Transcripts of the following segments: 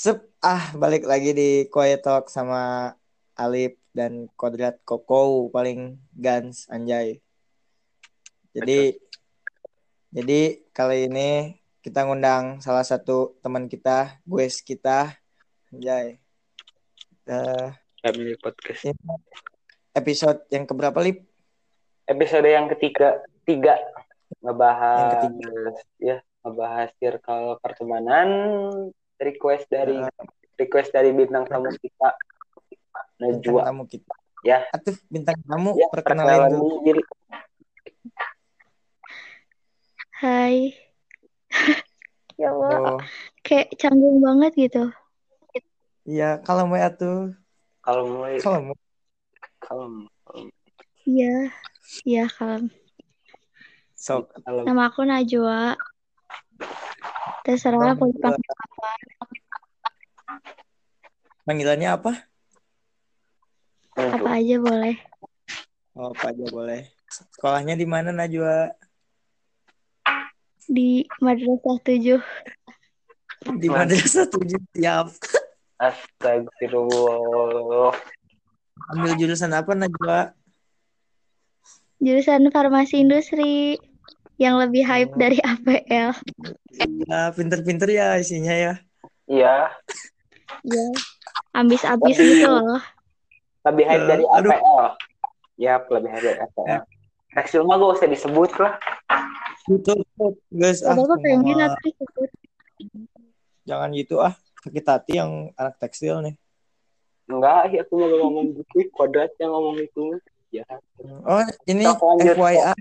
Sep, ah balik lagi di Quiet Talk sama Alip dan Kodrat Koko paling gans anjay. Jadi jadi kali ini kita ngundang salah satu teman kita, gue kita, anjay. Uh, Family Podcast. episode yang keberapa Lip? Episode yang ketiga, tiga ngebahas Yang ketiga. ya ngebahas circle pertemanan request dari Uh, request dari bintang tamu kita Najwa tamu kita. ya Atuh bintang tamu ya perkenalan dulu. diri Hai. ya Allah, Oh, kayak canggung banget gitu. iya kalau mau atuh, kalau mulai kalau mau. kalau Iya, iya kalau Nama aku Najwa. Terserah mau dipanggil apa. panggilannya apa? Apa aja boleh. Oh, apa aja boleh. Sekolahnya di mana Najwa? Di Madrasah 7. Di madrasah tujuh siap. astagfirullah Ambil jurusan apa Najwa? Jurusan Farmasi Industri. Yang lebih hype Oh. dari APL. Ya, pinter-pinter ya isinya ya. iya Iya. Ambis-abis Lebih- gitu loh. lebih hype Eh, dari aduh. APL ya lebih hype dari APL Tekstil mah gak usah disebut lah Tutup, guys. Ah, Apa-apa pengen jangan gitu ah. Sakit hati yang anak tekstil nih. enggak ya aku mau ngomong gitu kuadrat yang ngomong itu ya Oh, ini FYI.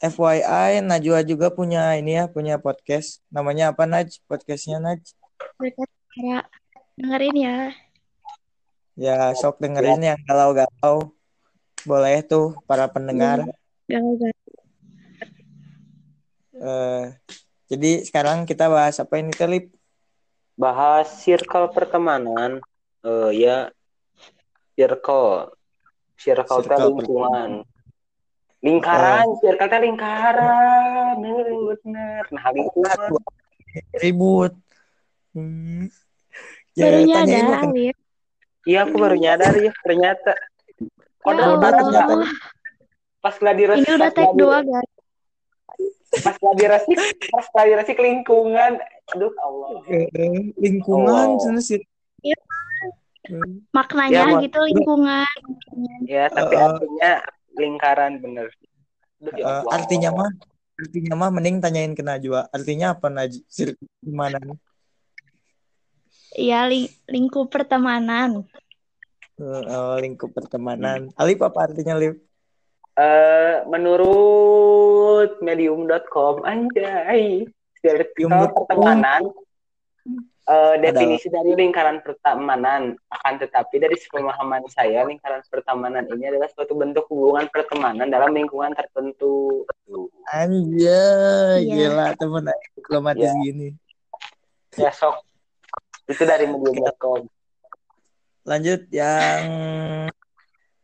FYI, Najwa juga punya ini ya, punya podcast. Namanya apa Naj? Podcastnya Naj? Mereka cara dengerin ya. Ya, sok dengerin yang galau-galau. Boleh tuh para pendengar. Gagal Eh, jadi sekarang kita bahas apa ini Telip? bahas circle pertemanan eh ya circle circle Circle lingkungan lingkaran circle teh lingkaran Eh, bener nah lingkungan Ribut. Hmm. Baru Ya, tanyain nyadar, iya aku baru nyadar ya ternyata Ya pas ternyata. Allah. pas gladi Ini udah gladi- dua, guys. pas gladi resik pas gladi resik lingkungan aduh Allah Eh, lingkungan Oh. sih. Iya. Hmm. Maknanya Ya, gitu lingkungan. ya tapi Eh, artinya lingkaran bener ya Allah. artinya mah artinya mah mending tanyain ke Najwa. Artinya apa Naj? Gimana? Ya, ling lingkup pertemanan. Eh, eh, lingkup pertemanan. Alip apa artinya Lip? Eh, menurut medium.com anjay Medium.com. pertemanan eh, definisi dari lingkaran pertemanan akan tetapi dari pemahaman saya lingkaran pertemanan ini adalah suatu bentuk hubungan pertemanan dalam lingkungan tertentu Anjay, Iya. gila temen diplomatis Iya. gini. ya sok itu dari medium.com Lanjut yang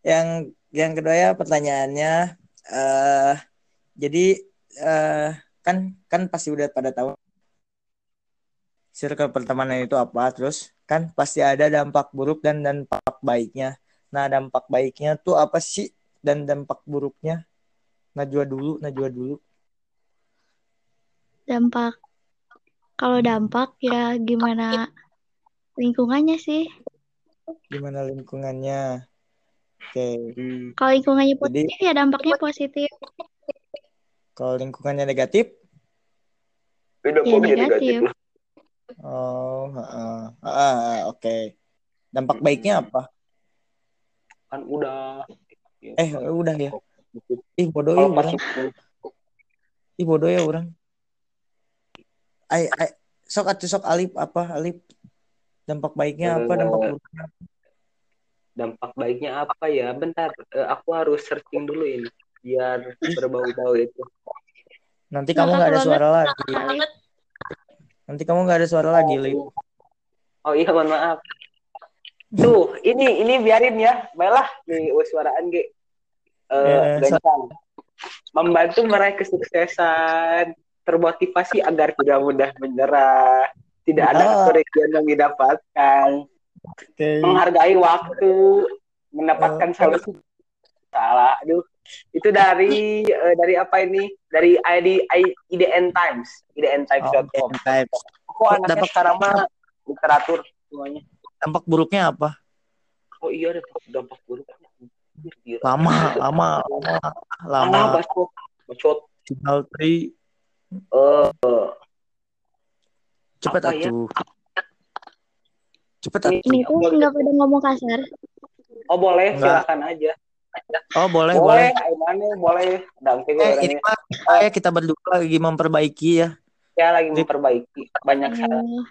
yang yang kedua ya pertanyaannya eh jadi eh kan kan pasti udah pada tahu circle pertemanan itu apa terus kan pasti ada dampak buruk dan dampak baiknya. Nah, dampak baiknya tuh apa sih dan dampak buruknya? Najwa dulu, Najwa dulu. Dampak. Kalau dampak ya gimana lingkungannya sih? Gimana lingkungannya? Oke. Hmm. Kalau lingkungannya Jadi- positif ya dampaknya positif. Kalau lingkungannya negatif, Ya, jadi negatif. negatif. Oh. Ah, oke. Dampak baiknya apa? kan udah Eh, udah ya. Ih, bodoh ya orang. Ih, bodoh ya orang. Ay, ay, sok atuh sok Alip apa? Alip. Dampak baiknya apa? Dampak buruknya? dampak baiknya apa ya bentar eh, aku harus searching dulu ini biar berbau-bau itu Nanti kamu nggak ada suara lagi. Nanti kamu nggak ada suara lagi, Lip. Oh iya, mohon maaf. Tuh, ini ini biarin ya. Baiklah nih suaraan G. Eh Eh, gancang. Membantu meraih kesuksesan, termotivasi agar tidak mudah menyerah. tidak ada Oh. kerugian yang didapatkan Oke. menghargai waktu mendapatkan Oh. solusi salah aduh itu dari eh, dari apa ini dari ID IDN Times IDN Oh, Times.com type. aku anaknya Dampak- sekarang mah literatur semuanya Dampak buruknya apa? oh iya ada dampak buruknya. Lama, lama, lama, lama lama. bacot bacot Tinggal tri eh cepet Apa ya? atuh. Cepet Ini- atuh. Ini tuh nggak pada ngomong kasar. oh boleh silakan aja Oh boleh, boleh boleh. boleh Dangke gue Eh, ini mah kayak kita berdua lagi memperbaiki ya. ya lagi memperbaiki banyak saran Oh,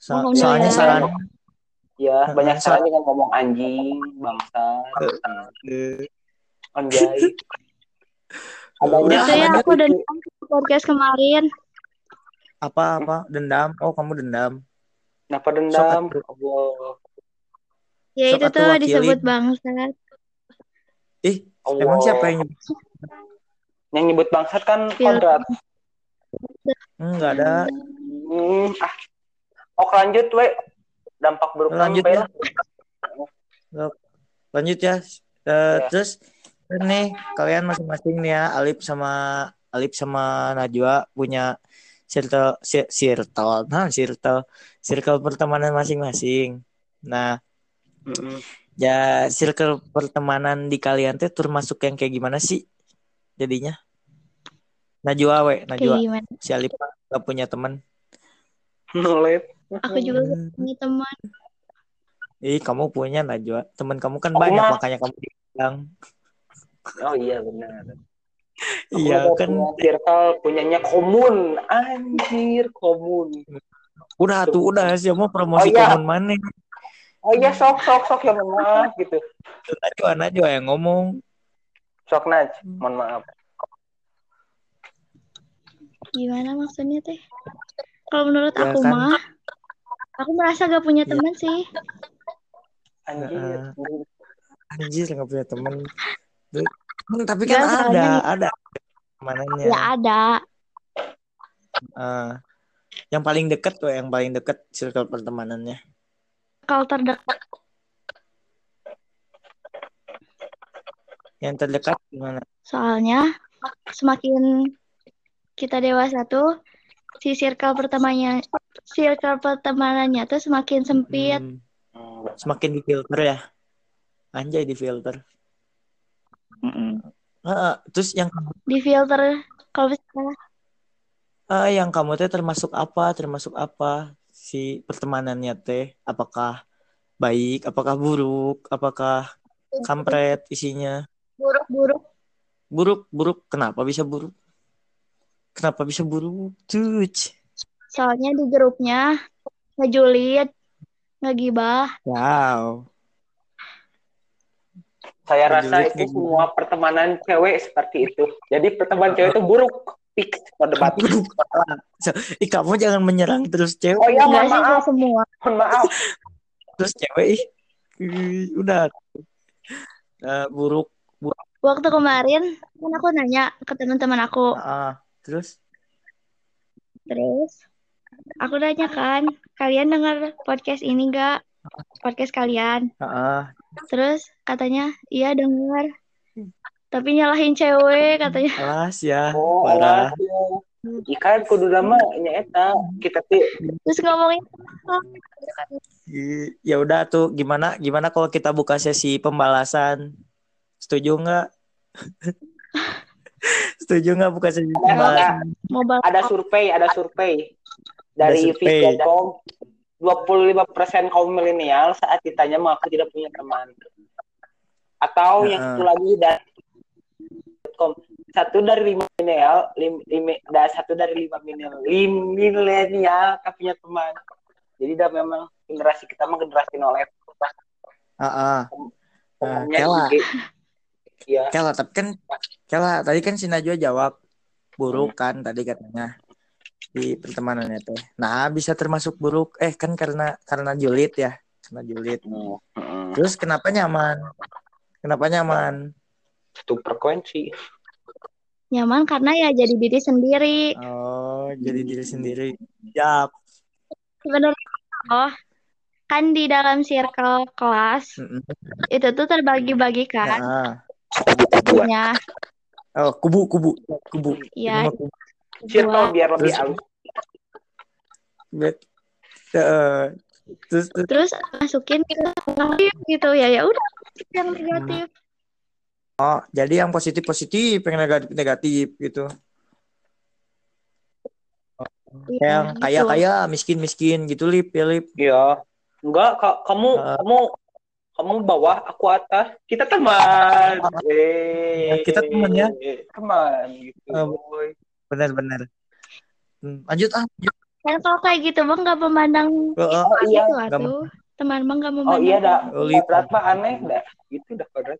So- soalnya saran ya banyak saran dengan ngomong anjing bangsa eh, anjay Udah, adanya itu ya aku udah nonton podcast kemarin. apa apa dendam. Oh kamu dendam. kenapa dendam Allah Ya itu tuh wakilin. disebut bangsat. Ih Allah. emang siapa yang yang nyebut bangsat kan Iya. kodrat Enggak ada. hmm, ah oh lanjut we dampak buruk Lanjut ya. Lanjut ya. Eh, Ya. Terus nih kalian masing-masing nih ya Alip sama Alip sama Najwa punya circle ci- circle nah circle circle pertemanan masing-masing. Nah, Mm-mm. Ya circle pertemanan di kalian tuh termasuk yang kayak gimana sih jadinya? Najwa we, Najwa. Si Alip gak punya teman. Nolep. Aku juga gak punya teman. Ih, kamu punya Najwa. Teman kamu kan Aku banyak mah- makanya kamu bilang. oh iya benar Iya kan. circle punyanya komun anjir komun Udah tuh udah sih mau promosi Oh, iya. komun mana? Oh iya sok sok sok ya mohon maaf gitu Najwa Najwa yang ngomong. sok naj mohon maaf Gimana maksudnya teh? Kalau menurut Ya aku kan. mah, aku merasa gak punya Iya. teman sih. anjir Anjir nggak punya temen. Duh, Hmm, tapi kan Ya, ada, ada temanannya. Ya ada. Eh, yang paling dekat tuh, yang paling dekat circle pertemanannya. Kalau terdekat Yang terdekat gimana? soalnya semakin kita dewasa tuh si circle pertamanya circle pertemanannya tuh semakin sempit. Hmm, semakin difilter ya. Anjay difilter. Mm-mm. Heeh, terus yang Di filter kalau misalnya ah, yang kamu teh termasuk apa? Termasuk apa si pertemanannya teh? Apakah baik? Apakah buruk? Apakah kampret isinya? buruk-buruk Buruk, buruk. Kenapa bisa buruk? Kenapa bisa buruk? Cuc. soalnya di grupnya ngejulit, ngegibah. Wow. saya Ngejulit rasa itu semua pertemanan cewek seperti itu jadi pertemanan cewek itu buruk Buruk. So, ih, kamu jangan menyerang terus cewek. oh iya mohon maaf semua. mohon maaf Terus cewek ih. Udah. Eh, buruk. Waktu kemarin kan aku nanya ke teman-teman aku, Ah, terus terus aku nanya kan, kalian dengar podcast ini enggak? Podcast kalian. ah, Terus katanya, iya dengar. Tapi nyalahin cewek katanya. alas ya. oh Parah. ya. ikan kudu lama nyaeta kita tuh Terus ngomongin Ya udah tuh gimana gimana kalau kita buka sesi pembalasan? Setuju nggak? Setuju nggak buka sesi ada, pembalasan? ada survei ada survei dari Ada survei. Viscom 25% kaum milenial saat ditanya mengaku tidak punya teman atau yang satu lagi dari Viscom, satu dari lima milenial lim, lim- da- satu dari lima milenial lim, milenial tak punya teman jadi dah memang generasi kita mah generasi nolep Ah, ah. Temannya Kela. Iya. Kela, tapi kan Kela tadi kan si Najwa jawab buruk kan tadi katanya di pertemanannya teh. Nah, bisa termasuk buruk. Eh, kan karena karena julid ya. Karena julid. Hmm, hmm. Terus kenapa nyaman? Kenapa nyaman? Itu frekuensi. nyaman karena ya jadi diri sendiri. Oh, jadi diri sendiri. Siap. sebenarnya oh kan di dalam circle kelas Mm-mm. itu tuh terbagi-bagi kan Nah, kubunya oh kubu kubu kubu Iya. Kubu. circle biar lebih Terus- halus Bet- Eh, terus terus terus masukin gitu ya ya udah yang negatif oh jadi yang positif positif yang negatif negatif gitu Iya, yang gitu. kaya kaya miskin miskin gitu lip ya lip Iya. Enggak, Kak, kamu Eh. kamu kamu bawah, aku atas. Kita teman. Eh, Kita teman ya. Teman gitu. Eh, benar benar Hmm, lanjut ah lanjut. kan kalau kayak gitu mah nggak memandang Oh, oh. Oh iya. itu teman mah nggak Oh memandang iya dah. Oh, lip. Kodrat mah aneh dah. Gitu dah kodrat.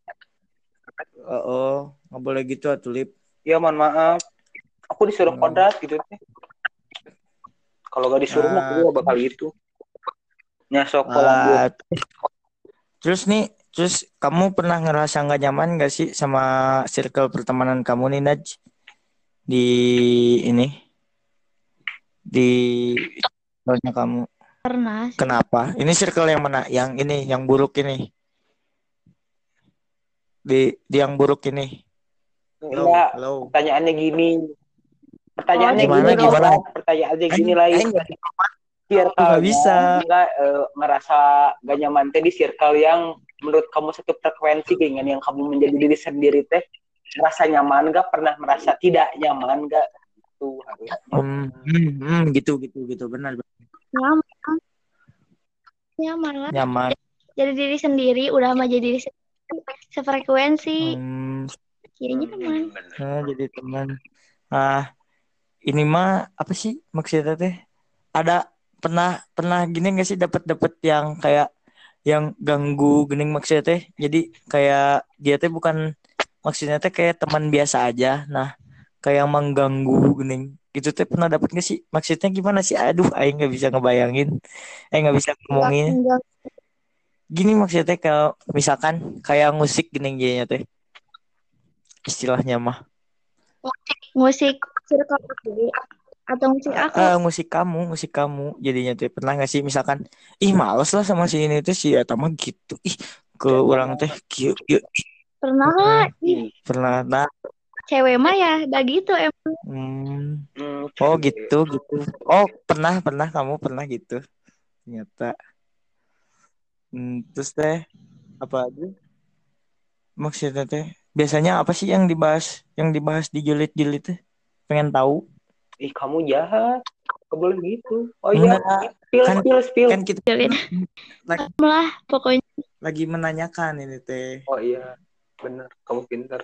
Oh, oh. nggak boleh gitu atuh lip Iya, mohon maaf. Aku disuruh Hmm. kodrat gitu teh. Kalau gak disuruh mah Ah. gue bakal gitu. Nyasok Ah, terus nih terus kamu pernah ngerasa nggak nyaman gak sih sama circle pertemanan kamu nih Naj di ini di circle-nya kamu pernah sih. Kenapa? Ini circle yang mana? Yang ini, yang buruk ini. Di, di yang buruk ini. Enggak, hello. pertanyaannya gini. Pertanyaannya Oh, gimana, gini, gimana? Pertanyaannya gini lah. Enggak. circle Nggak bisa. nggak eh, ngerasa gak nyaman teh di circle yang menurut kamu satu frekuensi dengan yang kamu menjadi diri sendiri teh merasa nyaman gak pernah merasa tidak nyaman gak harus Hmm, hmm, hmm, gitu, gitu, gitu. Benar, benar. nyaman nyaman lah Nyaman. jadi diri sendiri udah mah jadi diri sendiri sefrekuensi Hmm, ya nyaman nah, jadi teman. Ah, ini mah apa sih maksudnya teh? Ada pernah pernah gini gak sih dapat dapat yang kayak yang ganggu gening maksudnya teh. Jadi kayak dia teh bukan maksudnya teh kayak teman biasa aja. Nah, kayak mengganggu gening. Gitu teh pernah dapat gak sih? Maksudnya gimana sih? Aduh, aing nggak bisa ngebayangin. Aing nggak bisa ngomongin. Gini maksudnya teh kalau misalkan kayak musik gening jadinya teh. Istilahnya mah. musik circle aku atau musik aku Eh, musik kamu, musik kamu jadinya tuh pernah gak sih misalkan ih males lah sama si ini tuh si eta mah gitu. Ih ke orang teh kieu kieu pernah lah pernah nah cewek mah ya udah gitu emang hmm, Hmm, oh gitu gitu. Oh, pernah pernah kamu pernah gitu. Ternyata. Hmm, terus teh apa lagi? Maksudnya teh biasanya apa sih yang dibahas yang dibahas di julid-julid teh? Pengen tahu. ih kamu jahat. Gak boleh gitu? Oh iya spill kan- spill spill. kan kita lagi, lah pokoknya. lagi menanyakan ini teh. oh iya bener. Kamu pintar.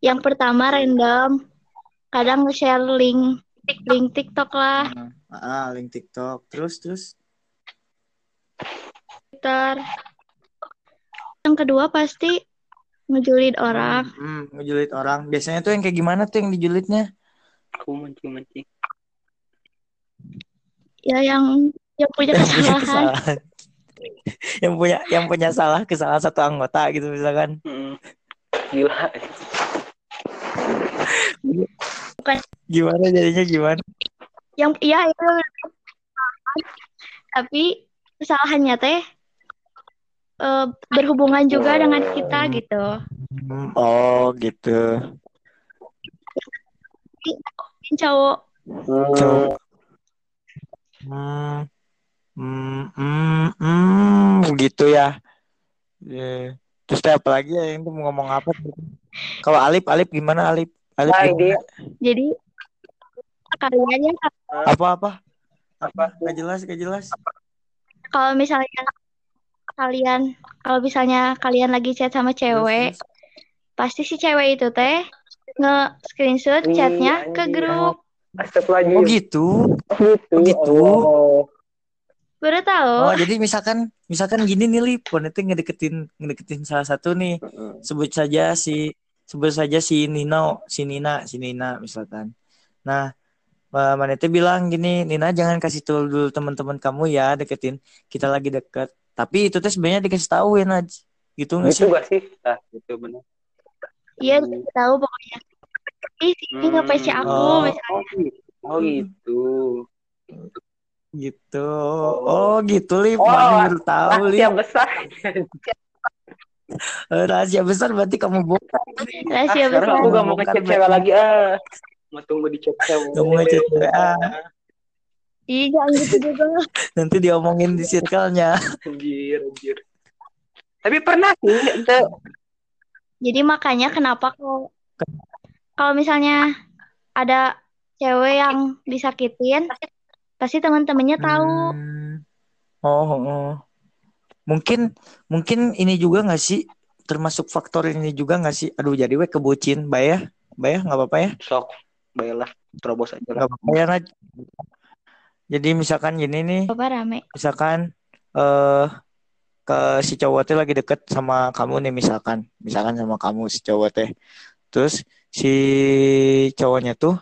Yang pertama random. Kadang nge-share link link TikTok lah. Ah, ah, link TikTok. Terus terus Twitter yang kedua pasti ngejulit orang Hmm, hmm, ngejulit orang. Biasanya tuh yang kayak gimana tuh yang dijulitnya? aku mancing mancing ya yang yang punya Yang punya kesalahan kesalahan. yang punya yang punya salah kesalahan satu anggota gitu misalkan. Hmm. gila Gimana jadinya gimana? yang iya itu tapi kesalahannya teh eh, berhubungan juga dengan kita gitu Hmm, oh, gitu. Cowok Coba. Hmm, hmm, hmm, hmm, gitu ya. Yeah. Terus teh apa lagi ya yang mau ngomong apa? Kalau Alip, Alip gimana Alip? Alip nah gimana? jadi kaliannya apa-apa? apa Gak jelas, gak jelas. kalau misalnya kalian kalau misalnya kalian lagi chat sama cewek pasti si cewek itu teh nge screenshot Ih, chatnya ke anjing. grup Astagfirullahaladzim Oh gitu. gitu Oh, gitu. Baru tahu Oh, jadi misalkan misalkan gini nih Lip, wanita ngedeketin ngedeketin salah satu nih. Sebut saja si sebut saja si Nino, si Nina, si Nina misalkan. Nah, Mbak Manete bilang gini, Nina jangan kasih tahu dulu teman-teman kamu ya deketin. Kita lagi deket. Tapi itu tuh sebenarnya dikasih tahu ya Naj. Gitu nggak gitu sih? gak sih nah gitu bener iya dikasih tahu pokoknya ih ini nge PC aku Oh. misalnya oh gitu oh gitu gitu oh gitu lip Oh, baru tahu lip Rahasia besar. Eh, rahasia besar berarti kamu bongkar Rahasia Sekarang besar. aku gak mau Beb. cewek lagi ah. Mau tunggu di chat cewek. Gak mau ngechat cewek, ah. Ih, jangan gitu juga. nanti diomongin di circle-nya Anjir, anjir. Tapi pernah sih, ente Jadi makanya kenapa kalau kalau misalnya ada cewek yang disakitin, pasti teman-temannya tahu. Hmm. Oh, oh. Mungkin mungkin ini juga nggak sih termasuk faktor ini juga nggak sih? Aduh jadi we kebucin, bayah, bayah nggak apa-apa ya? sok. Baiklah, terobos aja. Nggak apa-apa ya Naj? Jadi misalkan gini nih, Coba rame. misalkan eh ke si cowok teh lagi deket sama kamu nih misalkan, misalkan sama kamu si cowok teh. Terus si cowoknya tuh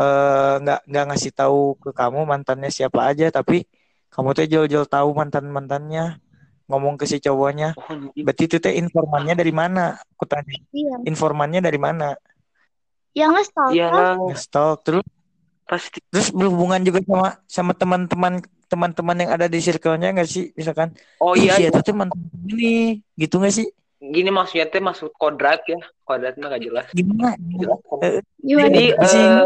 eh nggak nggak ngasih tahu ke kamu mantannya siapa aja, tapi kamu tuh jauh-jauh tahu mantan mantannya ngomong ke si cowoknya. Oh, anjing. Berarti itu teh informannya dari mana? Aku tanya. Iya. Informannya dari mana? Yang nge-stalk Iya, kan? Ngestok terus pasti. terus berhubungan juga sama sama teman-teman teman-teman yang ada di circle-nya nggak sih? Misalkan Oh iya, iya. Tuh mantan ini, gitu gak sih? gini maksudnya teh masuk kodrat ya. Kodrat mah gak jelas. Gimana? Jelas. Jadi eh,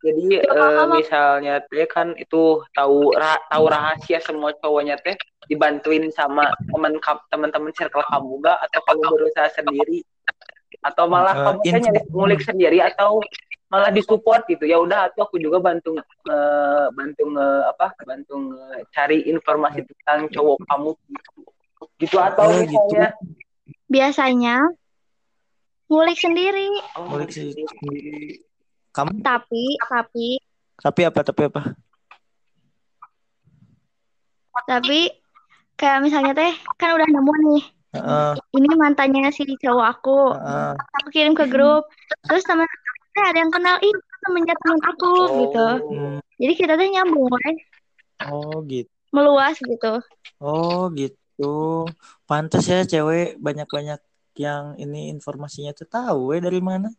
jadi eh, paham aku. misalnya teh kan itu tahu ra- tahu rahasia semua cowoknya teh dibantuin sama teman kam- teman-teman circle kamu gak atau kamu berusaha sendiri atau malah Eh, kamu nyari ngulik sendiri atau malah disupport gitu ya udah atau aku juga bantu eh, bantu nge- apa bantu nge- cari informasi tentang cowok kamu gitu atau Eh, gitu. misalnya Biasanya ngulik sendiri, oh, Ngulik sendiri. Kamu tapi tapi tapi apa? Tapi apa? tapi kayak misalnya teh kan udah nemu nih Heeh, ini mantannya si cowok aku heeh. aku kirim ke grup terus teman teh ada yang kenal ih temennya temen aku Oh. gitu Hmm, jadi kita tuh nyambung kan Oh gitu. meluas gitu Oh gitu. Pantas ya cewek banyak-banyak yang ini informasinya tuh tahu we dari mana?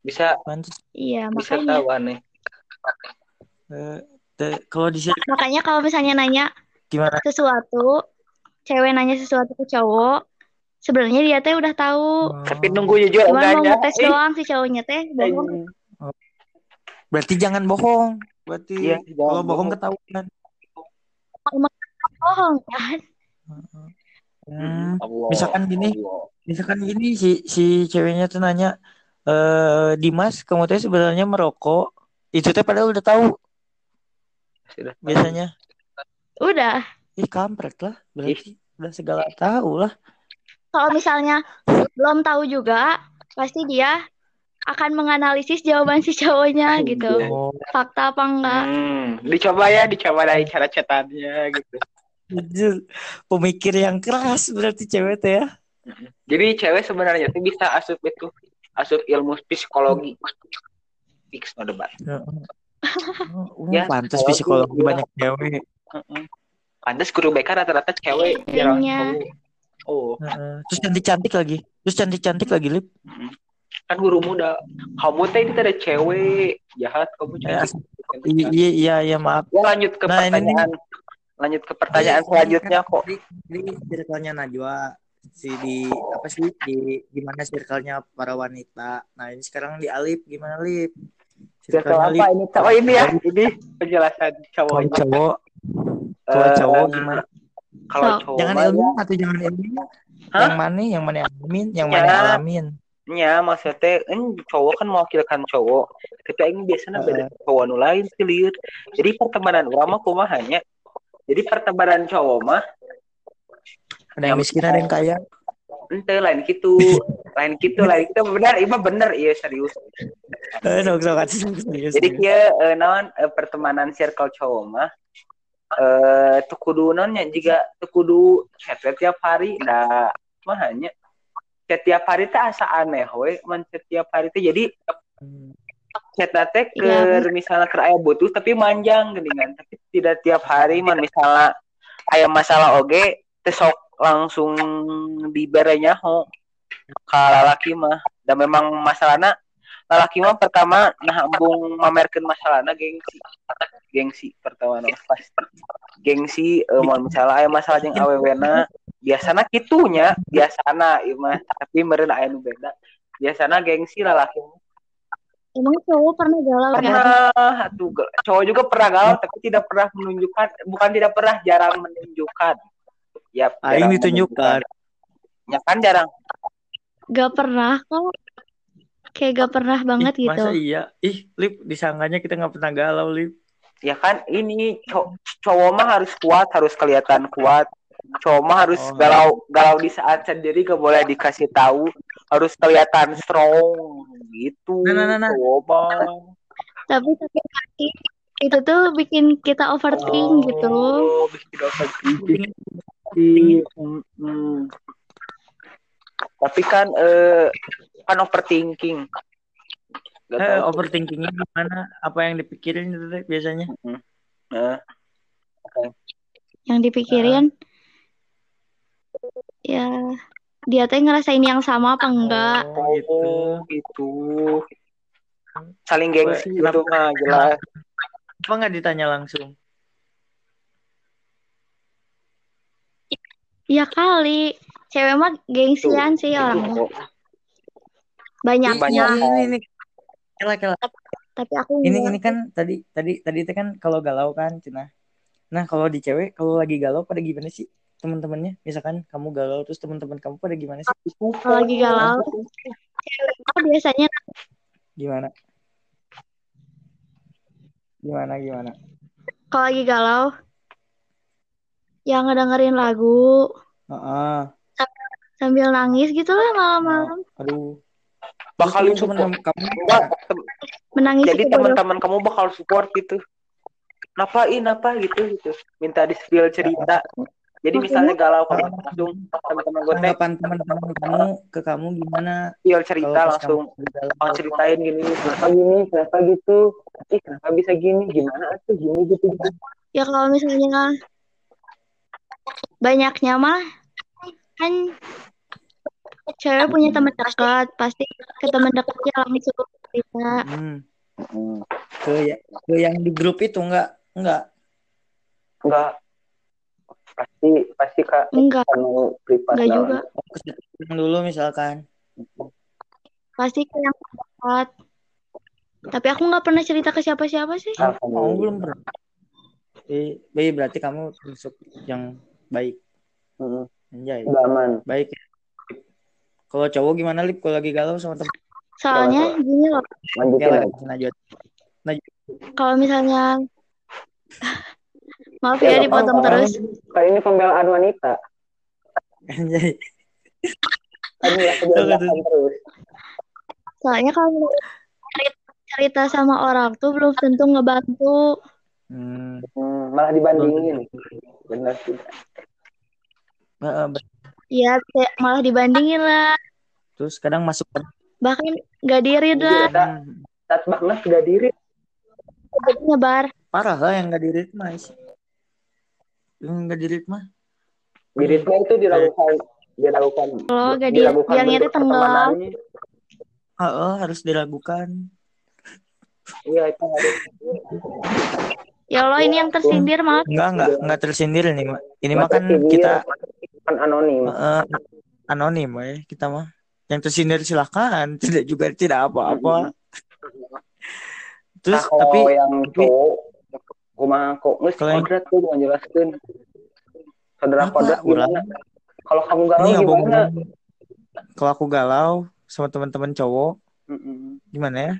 Bisa Pantas. iya bisa makanya tahu aneh Eh, kalau di sini makanya kalau misalnya nanya gimana? sesuatu cewek nanya sesuatu ke cowok sebenarnya dia teh udah tahu Oh, tapi nunggu jujur cuma mau ngetes Ih, doang si cowoknya teh bohong anjing. Berarti jangan bohong. Berarti Iya, jangan kalau bohong bohong. ketahuan. bohong kan Hmm. Allah, Misalkan gini, Allah. misalkan gini si si ceweknya tuh nanya, eh Dimas, kamu teh sebenarnya merokok. Itu teh padahal udah tahu Sudah tahu. biasanya. udah Ih kampret lah, berarti udah segala tahu lah. Kalau misalnya belum tahu juga pasti dia akan menganalisis jawaban si cowoknya gitu Oh, fakta apa enggak Hmm, dicoba ya, dicoba dari cara catatannya gitu. Pemikir yang keras berarti cewek teh ya. Jadi cewek sebenarnya tuh bisa asup itu, asup ilmu psikologi. Fix no debat. Oh, Ya, pantas kalau psikologi aku- banyak cewek. Heeh. Pantes guru BK rata-rata cewek, Iya. Cowok. Oh, Heeh. Terus cantik-cantik lagi. Terus cantik-cantik lagi, Lip. kan guru muda. Kamu teh itu ada cewek jahat, kamu Ya, cantik. Iya, iya, iya, iya, maaf. Ya lanjut ke Nah, ini pertanyaan. Lanjut ke pertanyaan selanjutnya kok. Di, di circle-nya Najwa si di apa sih di gimana circle-nya para wanita. Nah, ini sekarang di Alip gimana Lip? Circle apa ini? Oh ini ya, ini penjelasan Kalau cowoknya. cowok, kalau Eh, cowok gimana? Kalau So, cowok Jangan mah ilmu ya, atau jangan ilmu? Hah? Yang mana? Yang mana yang alamin? Yang Ya. mana alamin? nya maksudnya kan cowok kan mewakilkan cowok tapi aing biasanya beda cowok nu lain sih liur jadi pertemanan urang mah kumaha nya jadi pertemanan cowok mah Ada yang miskin, ada yang kaya. ente lain gitu lain gitu lain itu benar iya bener iya serius Eh, serius. jadi kia eh, naon eh, pertemanan circle cowok mah eh kudu nonnya juga tuh kudu chat tiap hari dah mah hanya chat tiap hari teh asa aneh we man chat tiap hari teh. Jadi chat teh ke Iya, misalnya ke aya butuh tapi manjang geningan. Tapi tidak tiap hari man misalnya aya masalah oge teh sok langsung diberenya ho ka lalaki mah. Dan memang masalahnya lalaki mah pertama nah embung mamerkeun masalahna gengsi gengsi pertama nama pasti gengsi eh, mau misalnya aya masalah jeung awewena biasana kitunya biasana ieu mah tapi meureun aya nu beda biasana gengsi lah laki Emang cowok pernah galau pernah tuh cowok juga pernah galau tapi tidak pernah menunjukkan bukan tidak pernah jarang menunjukkan ya Aing jarang ditunjukkan. menunjukkan. ya kan jarang Gak pernah kok. Kayak gak pernah banget Ih, gitu. Masa iya? Ih, Lip, disangkanya kita nggak pernah galau, Lip. ya kan ini cow- cowok mah harus kuat harus kelihatan kuat cowok mah harus Oh. galau galau di saat sendiri gak boleh dikasih tahu harus kelihatan strong gitu Nah, nah, nah, nah. cowok mah Tapi tapi tapi itu tuh bikin kita overthink gitu. Oh, bikin overthinking. Hmm, hmm. Tapi kan eh kan overthinking. Gak Eh, overthinkingnya gimana? Apa yang dipikirin itu teh biasanya? Nah, Yang dipikirin ya dia teh ngerasain yang sama apa enggak? Oh, gitu. gitu. Saling gengsi Kenapa- itu mah jelas. Apa nggak ditanya langsung? Ya kali. Cewek mah gengsian sih orangnya. Banyaknya. Banyak. Ini, ini, kela, kela. Tapi aku Ini, ini kan tadi, tadi, tadi itu kan kalau galau kan, Cina. Nah, kalau di cewek, kalau lagi galau pada gimana sih? Teman-temannya, misalkan kamu galau, terus teman-teman kamu pada gimana sih? Kalau lagi galau, cewek biasanya Gimana? Gimana, gimana? kalau lagi galau yang ngedengerin lagu Heeh. sambil nangis gitu lah malam-malam. Aduh. Bakal support. temen-temen kamu Menangis jadi itu teman-teman kamu bakal support gitu. Napain apa gitu gitu. Minta di spill cerita. Jadi misalnya galau kamu langsung teman-teman gue tanggapan teman-teman kamu ke kamu gimana? spill Kalau cerita langsung oh, ceritain gini kenapa gini kenapa gitu ih kenapa bisa gini gimana tuh gini gitu Ya kalau misalnya banyaknya mah kan cewek punya teman dekat, pasti ke teman dekatnya langsung cerita. Hmm. Ke, ya- ke yang di grup itu enggak? Enggak. enggak pasti pasti kak Enggak, privat enggak juga. Yang dulu misalkan. Pasti ke yang dekat. Tapi aku nggak pernah cerita ke siapa-siapa sih. Kamu belum pernah. Baik, berarti kamu termasuk yang baik. Mm, Anjay. udah aman Baik. Kalau cowok gimana, Lip? Kalau lagi galau sama temen? Soalnya gini loh, lanjutin Ya, lanjut. kalau misalnya maaf ya dipotong terus. kali ini pembelaan wanita Anjay. Terus Soalnya kalau cerita, cerita sama orang tuh belum tentu ngebantu. Hmm. Hmm, malah dibandingin benar tidak Heeh, ber- Ya kayak malah dibandingin lah. Terus kadang masuk Bahkan gak diri lah. Tidak. Hmm, tat banget sudah diri nyebar. parah lah yang nggak dirit mah. Yang nggak dirit mah. Diritnya itu dilakukan dilakukan Kalau gak di dilakukan bilangnya itu tenggelam. pertemanannya. Heeh, harus diragukan. Iya itu harus. Ya Allah ini yang tersindir maaf. Enggak, enggak, enggak tersindir nih, Mak. Ini mah kan kita kan anonim. eh, anonim ya, kita mah. Yang tersindir silakan, tidak juga tidak apa-apa. Terus Nah, tapi yang tapi- cowok kumaha kok yang- kodrat tuh menjelaskan saudara kodrat ulang? gimana kalau kamu galau ini nggak gimana. Kalau aku galau sama teman-teman cowok, Mm-mm. gimana ya?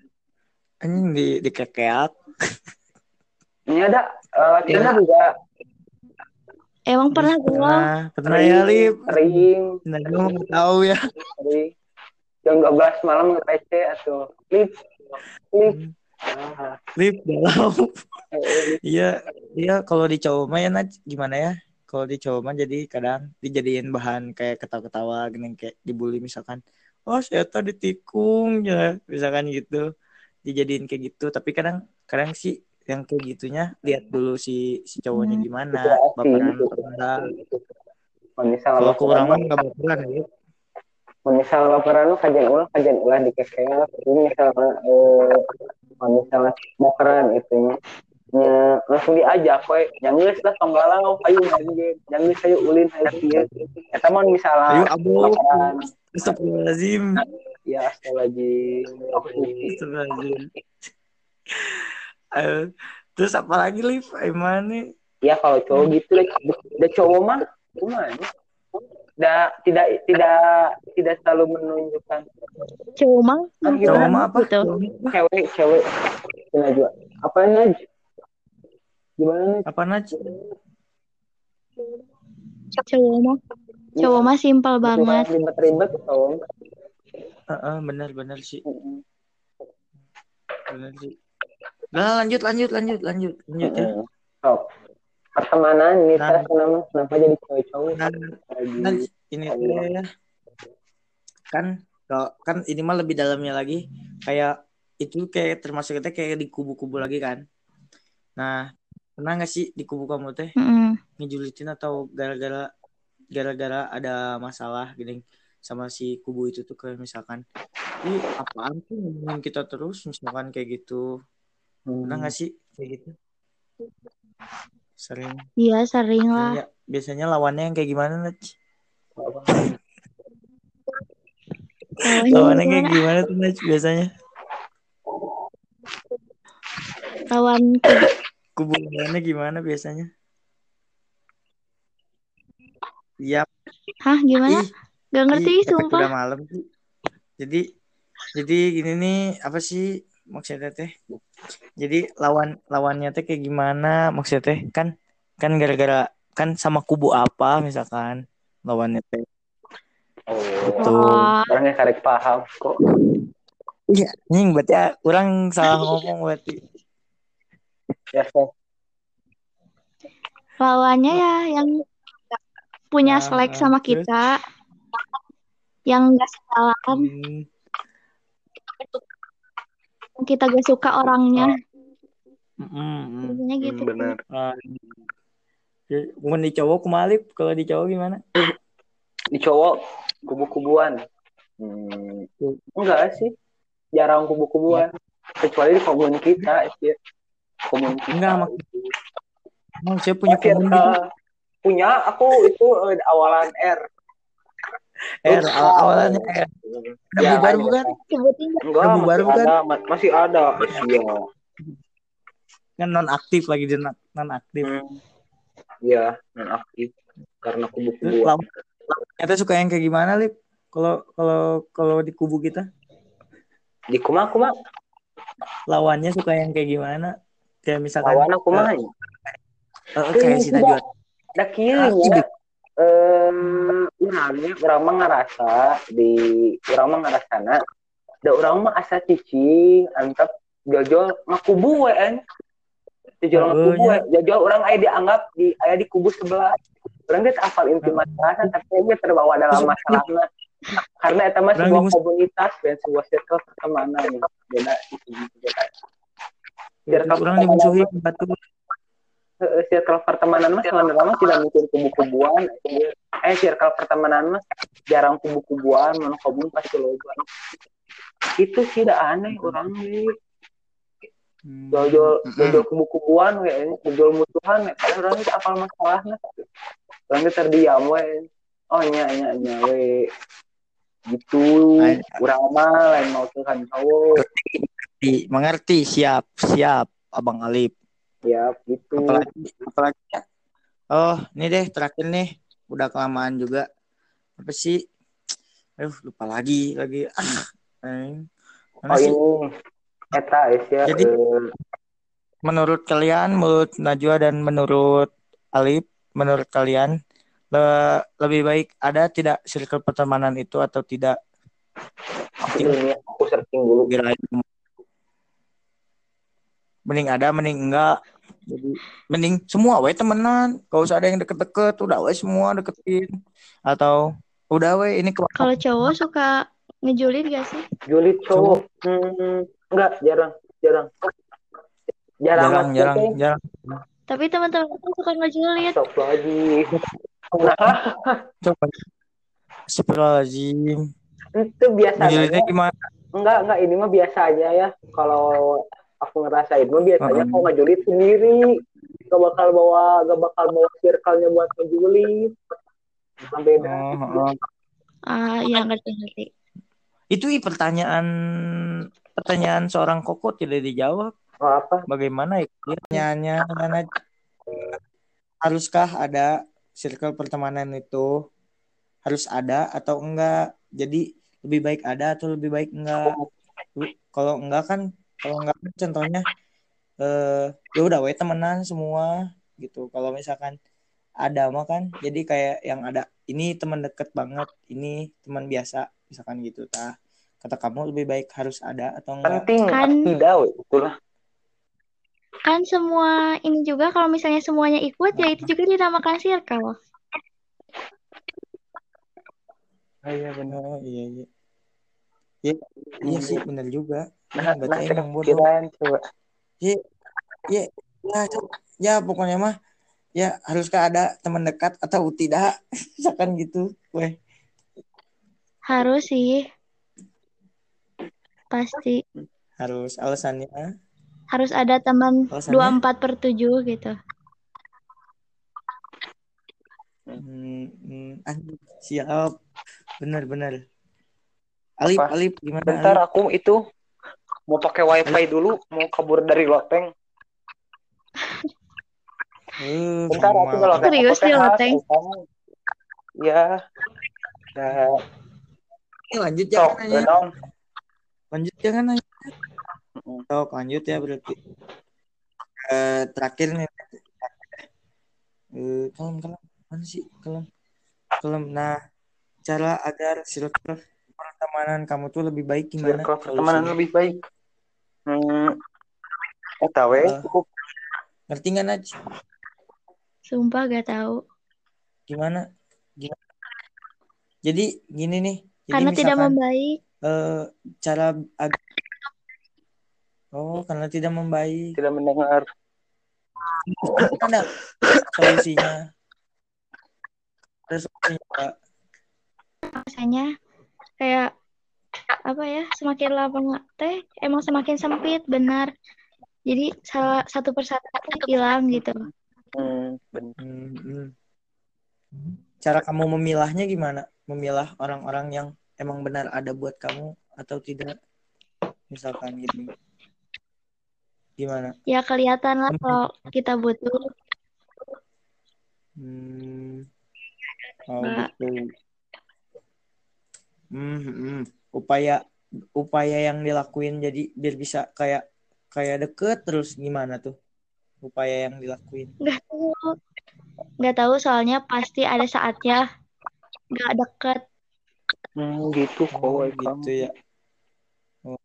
Anjing di dikekeak. ini ada eh, latihan Ya. juga Emang pernah galau? Pernah, pernah ya, Lip. sering Nah, gue nggak tahu ya. sering jam 12 malam nge-PC atau lip lip ah, Lip galau. Iya, iya kalau di cowok mah ya gimana ya? Kalau di cowok mah jadi kadang dijadiin bahan kayak ketawa-ketawa gini kayak dibully misalkan. Oh, saya tadi ditikung ya, misalkan gitu. Dijadiin kayak gitu, tapi kadang kadang sih yang kayak gitunya lihat dulu si si cowoknya gimana, situasi baperan apa enggak. Kalau misal orang mah baperan, enggak baperan ya. misal baperan lu kajian ulah kajian ulah di kekeak ini misal eh misalnya baperan itunya Ya, langsung diajak we nyanggeus lah tonggalau hayu main game nyanggeus hayu ulin hayu kieu eta mah Ayo misalnya abu. laporan Astagfirullahaladzim. ya suci Astagfirullahaladzim. Eh, Terus apa lagi Liv? Gimana? ya kalau cowok gitu deh udah cowok mah gimana tidak tidak tidak tidak selalu menunjukkan Cowok mah Ah, Cowok mah apa? gitu. cewek cewek Najwa apa Naj gimana Naj Apa Naj? Cowok mah cowok mah simpel banget. ribet-ribet cowok Heeh, benar-benar sih. Benar sih. Nah, lanjut lanjut lanjut lanjut lanjut ya. Sok. pertemanan ini Nah. kenapa kenapa jadi cowok-cowok Nah, Nah, ini ya. kan kalau kan ini mah lebih dalamnya lagi kayak itu kayak termasuk kita kayak di kubu-kubu lagi kan nah pernah nggak sih di kubu kamu teh Mm-mm. ngejulitin atau gara-gara gara-gara ada masalah gini sama si kubu itu tuh kayak misalkan ini apaan tuh ngomongin kita terus misalkan kayak gitu pernah nggak sih kayak gitu sering Iya sering lah. Iya, biasanya lawannya yang kayak gimana Naj? Lawannya lawannya kayak gimana? gimana tuh Naj biasanya Lawan kubu lawannya gimana biasanya Iya, Hah gimana? ih, Gak ngerti ih, sumpah. udah malam sih. Jadi, jadi gini nih, apa sih maksudnya teh? Jadi lawan lawannya teh kayak gimana maksudnya teh? Kan kan gara-gara kan sama kubu apa misalkan lawannya teh. oh Tuh. Wah, orangnya karek paham kok Iya, nying berarti ah, orang salah ngomong berarti. ya Sok. lawannya ya yang punya Nah, selek sama terus? kita, yang gak sekalahan, Hmm, kita gak suka orangnya. mm, mm, mm. Biasanya gitu. benar Ah, ya, Mau di cowok kumalip, kalau di cowok gimana? di cowok kubu-kubuan hmm, enggak sih jarang kubu-kubuan kecuali di komun kita sih komun kita Enggak, mak- saya punya Tapi, komun eh, gitu. punya aku itu eh, awalan R R, awal awalannya R. Udah Ya, bubar ada. bukan? Enggak Udah masih bubar bukan? ada ma- masih ada iya Kan non aktif lagi dia non aktif. Hmm. iya non aktif karena kubu-kubuan lawan kita suka yang kayak gimana, Lip? Kalau kalau kalau di kubu kita, di kuma kuma lawannya suka yang kayak gimana? Kayak misalkan lawan aku mah eh, eh, kayak si Najwa. da kieu Ah, iya. Eh urangnya urang mah ngarasa di urang mah ngarasana da urang mah asa cicing antep jojol ngakubu we en. Oh, ngakubu we. Jojol urang aya dianggap di aya di kubu sebelah. Urang geus apal inti masalahna tapi dia terbawa dalam masalahna. Karena eta mah sebuah komunitas dan sebuah circle pertemanan beda itu beda orang dimusuhi batu. Eh, circle pertemanan mah sebenarnya mah tidak mungkin kubu-kubuan eh circle pertemanan mah jarang kubu-kubuan mana kabun pasti loba itu sih dah aneh orang nih Hmm. jojol Mm-mm. jojol kubu-kubuan we jojol musuhan we padahal orang itu apal masalahnya orang itu terdiam we oh nya nya nya we gitu. Ay- urang mah lain mau tuhan cowok. Mengerti, siap, siap, Abang Alip. Ya gitu Apalagi, apalagi ya. Oh, ini deh terakhir nih, udah kelamaan juga. Apa sih? Aduh, lupa lagi, lagi. Ah, eh. Mana oh sih? ini eta ya Jadi- eh, menurut kalian, menurut Najwa dan menurut Alip, menurut kalian le- lebih baik ada tidak circle pertemanan itu atau tidak? ini aku searching dulu Kira mending ada, mending enggak. Jadi mending semua we temenan, gak usah ada yang deket-deket, udah we semua deketin. Atau udah we ini ke Kalau cowok suka ngejulit gak sih? Julid cowok. Hmm, enggak, jarang, jarang. Jarang, jarang, mas, jarang, oke. jarang. Tapi teman-teman aku suka ngejulit. Stop lagi. Nah, Coba. Astagfirullahaladzim. itu biasa Ngejulitnya aja. gimana? Enggak, enggak, ini mah biasa aja ya. Kalau aku ngerasain mah biasanya kalau ngejulit sendiri gak bakal bawa gak bakal bawa circle-nya buat ngejulit Nah, beda oh. Ah, iya ngerti ngerti. Itu i, pertanyaan pertanyaan seorang koko tidak dijawab. oh, apa Bagaimana ya? Pertanyaannya mana haruskah ada circle pertemanan itu harus ada atau enggak? Jadi lebih baik ada atau lebih baik enggak? Kalau enggak kan kalau enggak kan contohnya eh ya udah we temenan semua gitu. Kalau misalkan ada mah kan jadi kayak yang ada ini teman deket banget, ini teman biasa misalkan gitu tah. Kata kamu lebih baik harus ada atau enggak? penting Kan- tidak itulah Kan semua ini juga kalau misalnya semuanya ikut ya itu juga dinamakan circle. oh, iya benar Oh iya iya. Iya, iya sih bener juga. Nah, Berarti nah emang bodoh. coba Iya, iya, ya, co- ya pokoknya mah ya haruskah ada teman dekat atau tidak, misalkan gitu, weh. Harus sih. Pasti. Harus alasannya. Harus ada teman Alasannya? 24 per 7 gitu. Hmm, hmm, anjing, siap, bener bener. Alip, Apa? Alip, gimana bentar Alip? aku itu mau pakai wifi dulu mau kabur dari loteng Eh, bentar aku kalau nggak Serius di loteng? ya ya Eh, lanjut sok jangan nanya, lanjut jangan nanya. Mm. Sok, lanjut ya berarti. Eh, terakhir nih. Eh, kalem, kalem. Mana sih? Kalem. Kalem. Nah, cara agar circle pertemanan kamu tuh lebih baik gimana? circle pertemanan lebih baik hmm eta we Eh. cukup Ngerti nggak, Naj? Sumpah gak tahu. Gimana? Gimana? Jadi gini nih. Jadi Karena tidak misalkan, membaik. eh, cara ag- Oh, karena tidak membaik. tidak mendengar Ada solusinya. Ada solusinya. Rasanya kayak apa ya semakin lama teh emang semakin sempit benar jadi salah satu persatu hilang gitu hmm. Hmm, hmm. Cara kamu memilahnya gimana? Memilah orang-orang yang emang benar ada buat kamu atau tidak? Misalkan gitu. Gimana? ya kelihatan lah kalau kita butuh Hmm. Oh, gitu. Hmm, hmm. Upaya upaya yang dilakuin jadi biar bisa kayak kayak deket terus gimana tuh? Upaya yang dilakuin. nggak tahu nggak tahu soalnya pasti ada saatnya nggak deket Hmm, gitu kok Oh, gitu kamu. ya. Oh.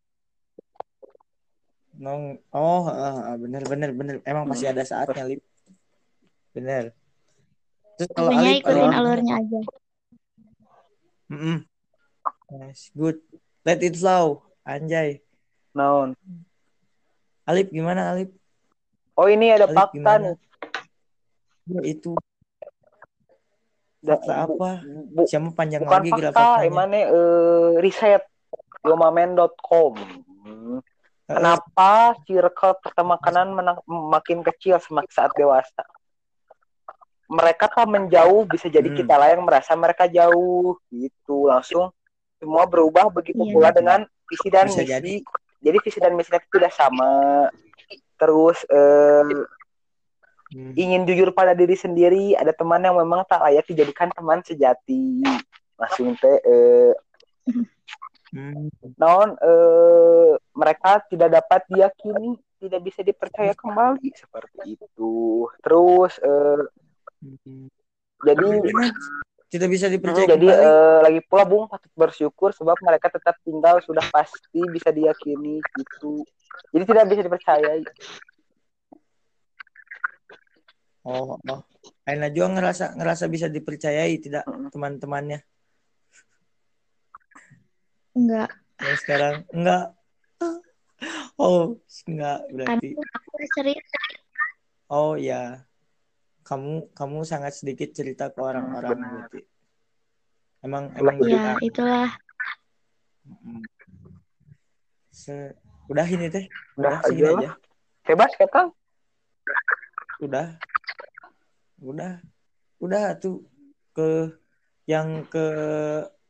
Nong, oh, ah, ah, bener bener bener. Emang pasti ada saatnya, Lip. Bener. Terus kalau Alip, ikutin alurnya aja. Nice, good. Let it flow, anjay. Naon? Alip gimana, Alip? Oh ini ada Alip fakta gimana? nih. Ya, itu fakta apa? bu- Siapa panjang bukan lagi fakta, faktanya? emane eh, riset yomamen.com. Hmm. Eh, Kenapa circle pertemanan menang- makin kecil semakin saat dewasa? Mereka tak menjauh, bisa jadi Hmm. kita lah yang merasa mereka jauh gitu. Langsung semua berubah begitu Iya. pula dengan visi dan Bisa misi. jadi. Jadi visi dan misinya itu tidak sama. Terus eh, hmm. ingin jujur pada diri sendiri, ada teman yang memang tak layak dijadikan teman sejati. Langsung teh eh, Hmm. naon eh, mereka tidak dapat diyakini, tidak bisa dipercaya kembali seperti itu. Terus eh, Hmm. jadi? Tidak bisa dipercaya Hmm, jadi eh, lagi pula Bung patut bersyukur sebab mereka tetap tinggal sudah pasti bisa diyakini gitu. Jadi tidak bisa dipercayai. Oh, oh. Aina juga ngerasa ngerasa bisa dipercayai tidak Mm. teman-temannya. enggak Yang sekarang enggak. Oh, enggak berarti. aku cerita Oh ya. Kamu kamu sangat sedikit cerita ke orang-orang berarti. Emang emang ya gitu. itulah. Se Udah ini teh. Udah segini aja lah. Bebas kata. Udah. Udah. Udah tuh ke yang ke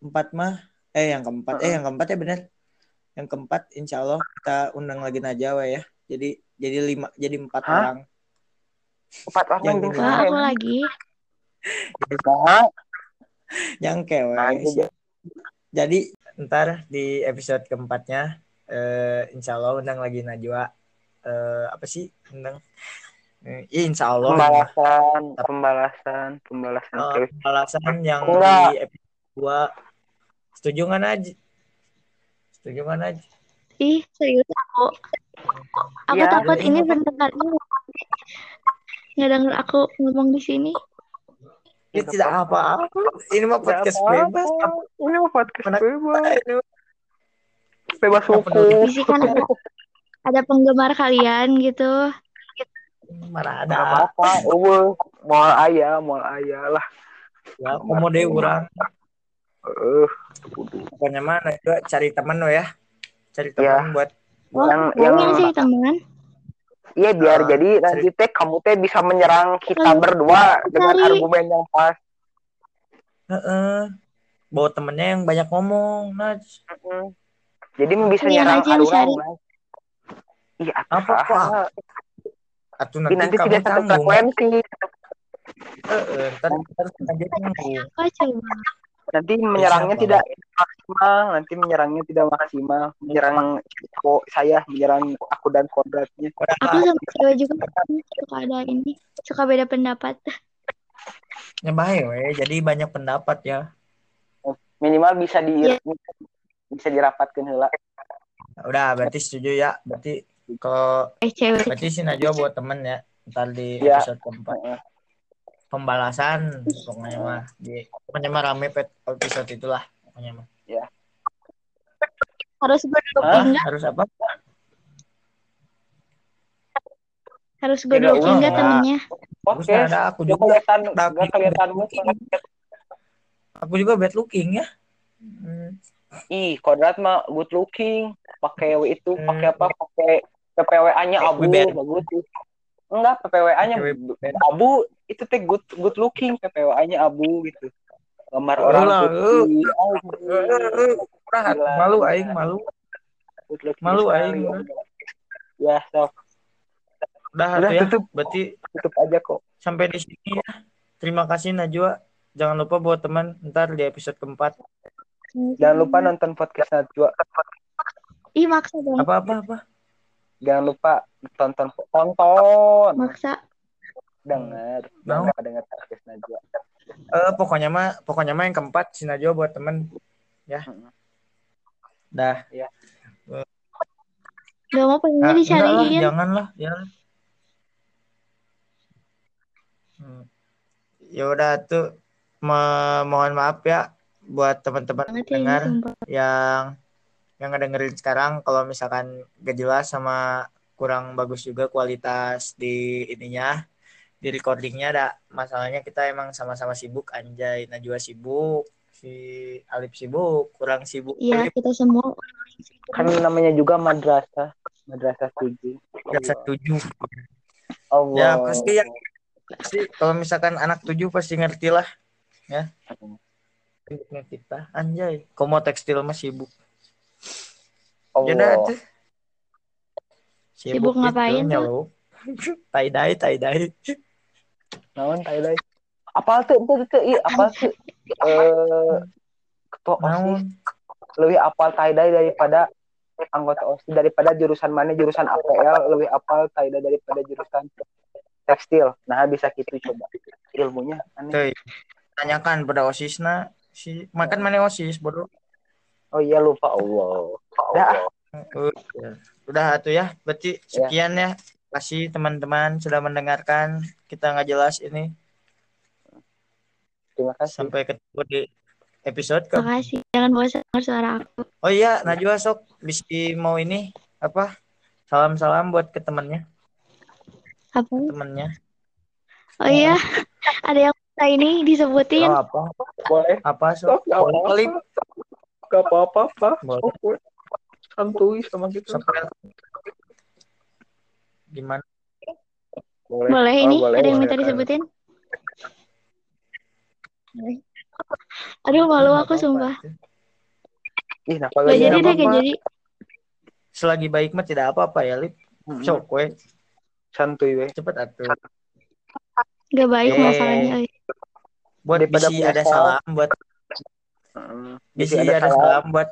empat mah eh yang keempat eh yang keempat ya bener yang keempat insya Allah kita undang lagi Najwa ya jadi jadi lima jadi empat Hah? orang Empat orang Yang. Wah, aku lagi. Bisa. yang kewe jadi ntar di episode keempatnya eh, insya Allah undang lagi Najwa eh, apa sih undang eh, iya, insya Allah pembalasan, pembalasan, pembalasan. Eh, terus. pembalasan yang Enggak. di episode 2 setuju nggak Naj? setuju nggak Naj? Ih, serius aku. Aku Ya, takut ini benar nggak denger aku ngomong di sini. Ini tidak apa-apa. Ini mah podcast apa-apa. bebas. Ini mah podcast Anak- bebas. Ini Bebas Apa hukum. kan ada, ada penggemar kalian gitu. mana ada. apa-apa. Uwe, mau ayah, mau ayah lah. Ya, komode orang. Eh, Pokoknya mana juga cari teman lo ya. Cari Ya. teman buat Oh, Yang- yang, yang- sih teman. Iya biar Ah, jadi nanti teh kamu teh bisa menyerang kita Lalu, berdua dengan cari. argumen yang pas. Heeh. bawa temennya yang banyak ngomong. Naj. Mm-mm. Jadi bisa Yang nyerang. Iya, Apa, apa? Pak? Atuh Nanti, nanti, nanti kamu tidak satu tanggung. frekuensi. Heeh, ntar ntar aja tanggung. Apa coba? Nanti menyerangnya tidak maksimal. Nanti menyerangnya tidak maksimal. Menyerang kok saya, menyerang aku dan kodratnya. Aku sama cewek juga suka ada ini, suka beda pendapat. Nyebahe we, jadi banyak pendapat ya. Minimal bisa di Iya. bisa dirapatkan heula. Udah, berarti setuju ya. Berarti kalau Eh cewek. berarti si Najwa buat temen ya. Ntar di Ya. episode keempat. Pembalasan pokoknya mah di pokoknya mah rame pet episode itulah pokoknya mah. Harus gue Hah? dulukin nggak? Harus apa? Harus gue Tidak dulukin ulang, nggak Pak. temennya? Oke. ada aku Gak juga kelihatan, gak kelihatan aku juga bad looking ya. Hmm. Ih, kodrat mah good looking. Pakai itu, Hmm. pakai apa? Pakai PPWA-nya abu, bagus. Enggak, PPWA-nya abu, itu teh good good looking, PPWA-nya abu gitu. Gambar Oh, orang lah, putih. Hati, Gila. malu aing malu. Malu, aing. Ya, sok. Udah, Udah, ya. tutup. Berarti Tutup aja kok. sampai di sini ya. Terima kasih Najwa. Jangan lupa buat teman ntar di episode keempat. Jangan lupa nonton podcast Najwa. Ih maksa dong, Apa apa apa? Jangan lupa tonton tonton. maksa. Dengar. Mau. Dengar podcast Najwa. Eh pokoknya mah pokoknya mah yang keempat si Najwa buat temen ya. Dah. Gak mau pengennya Ah, enggak lah, dicariin. jangan lah, jangan. Hmm. Ya udah tuh me- mohon maaf ya buat teman-teman ya dengar yang yang ngedengerin sekarang kalau misalkan gak jelas sama kurang bagus juga kualitas di ininya di recordingnya ada masalahnya kita emang sama-sama sibuk anjay Najwa sibuk si Alip sibuk kurang sibuk Iya, kita semua. Kan namanya juga madrasah. Madrasah tujuh. Biasa tujuh Allah. ya pasti yang pasti kalau misalkan anak tujuh pasti ngerti lah ya sibuknya kita anjay komo tekstil mah sibuk Allah. Yaudah tuh. Sibuk ngapain tuh? tie dye tie dye Naon Thailand? Apal tuh tuh tuh iya apal tuh eh ketua OSIS naon lebih apal tie-dye daripada anggota OSIS daripada jurusan mana jurusan APL lebih apal tie-dye daripada jurusan tekstil. Nah, bisa gitu coba. Ilmunya aneh. Tanyakan pada osisna si makan mana osis bodoh Oh iya lupa Allah. Dah, Uh, ya. udah tuh ya berarti sekian ya kasih teman-teman sudah mendengarkan kita nggak jelas ini terima kasih. sampai ketemu di episode ke Makasih. Jangan bosan denger suara aku. oh iya Najwa sok bisa mau ini apa salam-salam buat ke temennya Apa? temennya Oh iya, ada yang minta ini disebutin. oh, apa Boleh. apa Sok. Alip Gak apa-apa, Pak. Boleh. Santuy sama gitu Sampai- gimana boleh Boleh Oh, ini? boleh, Ada yang minta disebutin? Boleh. Aduh malu aku apa-apa. sumpah. ih nah Gak lagi jadi deh, gak jadi. selagi baik mah tidak apa-apa ya lip sok we santuy weh cepet atuh Gak baik Eh. masalahnya. euy. buat Daripada bisi ada salam buat Mm. bisi Jadi ada, salam buat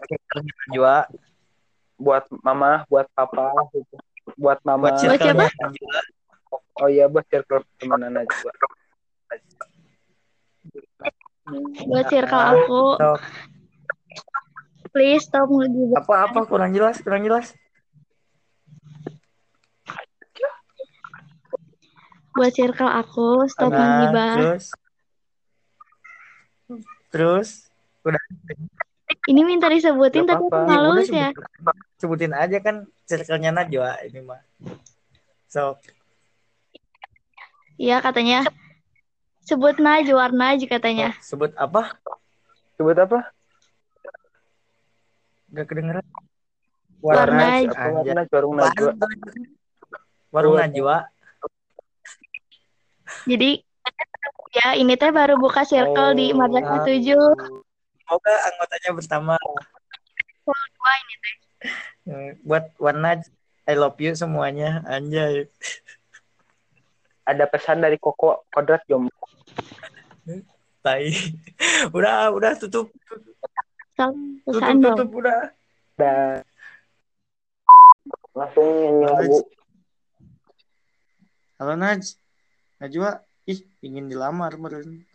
Najwa buat mama buat papa gitu buat mama buat siapa? Oh iya buat circle pertemanan aja buat Buat circle Ah, aku, please stop ngegibah. apa apa kurang jelas kurang jelas Buat circle aku, stop Nah, ngegibah. terus terus Ini minta disebutin Gak tapi apa-apa. malu udah ya. sebutin aja kan circle-nya Najwa ini mah so Iya katanya. Sebut Naj, warna aja katanya. sebut apa sebut apa Gak kedengeran Warna Warna warung najwa warung Najwa Jadi ya ini teh baru buka circle di Oh. Madrasah 7. semoga anggotanya bertambah Dua ini teh. Eh, buat warna I love you semuanya anjay. Ada pesan dari koko kodrat jom. Tai. Udah udah tutup. Salam tutup pesan dong. tutup udah. Dan langsung nyanyi Halo, lagu. Halo Naj. Najwa. Ih ingin dilamar meren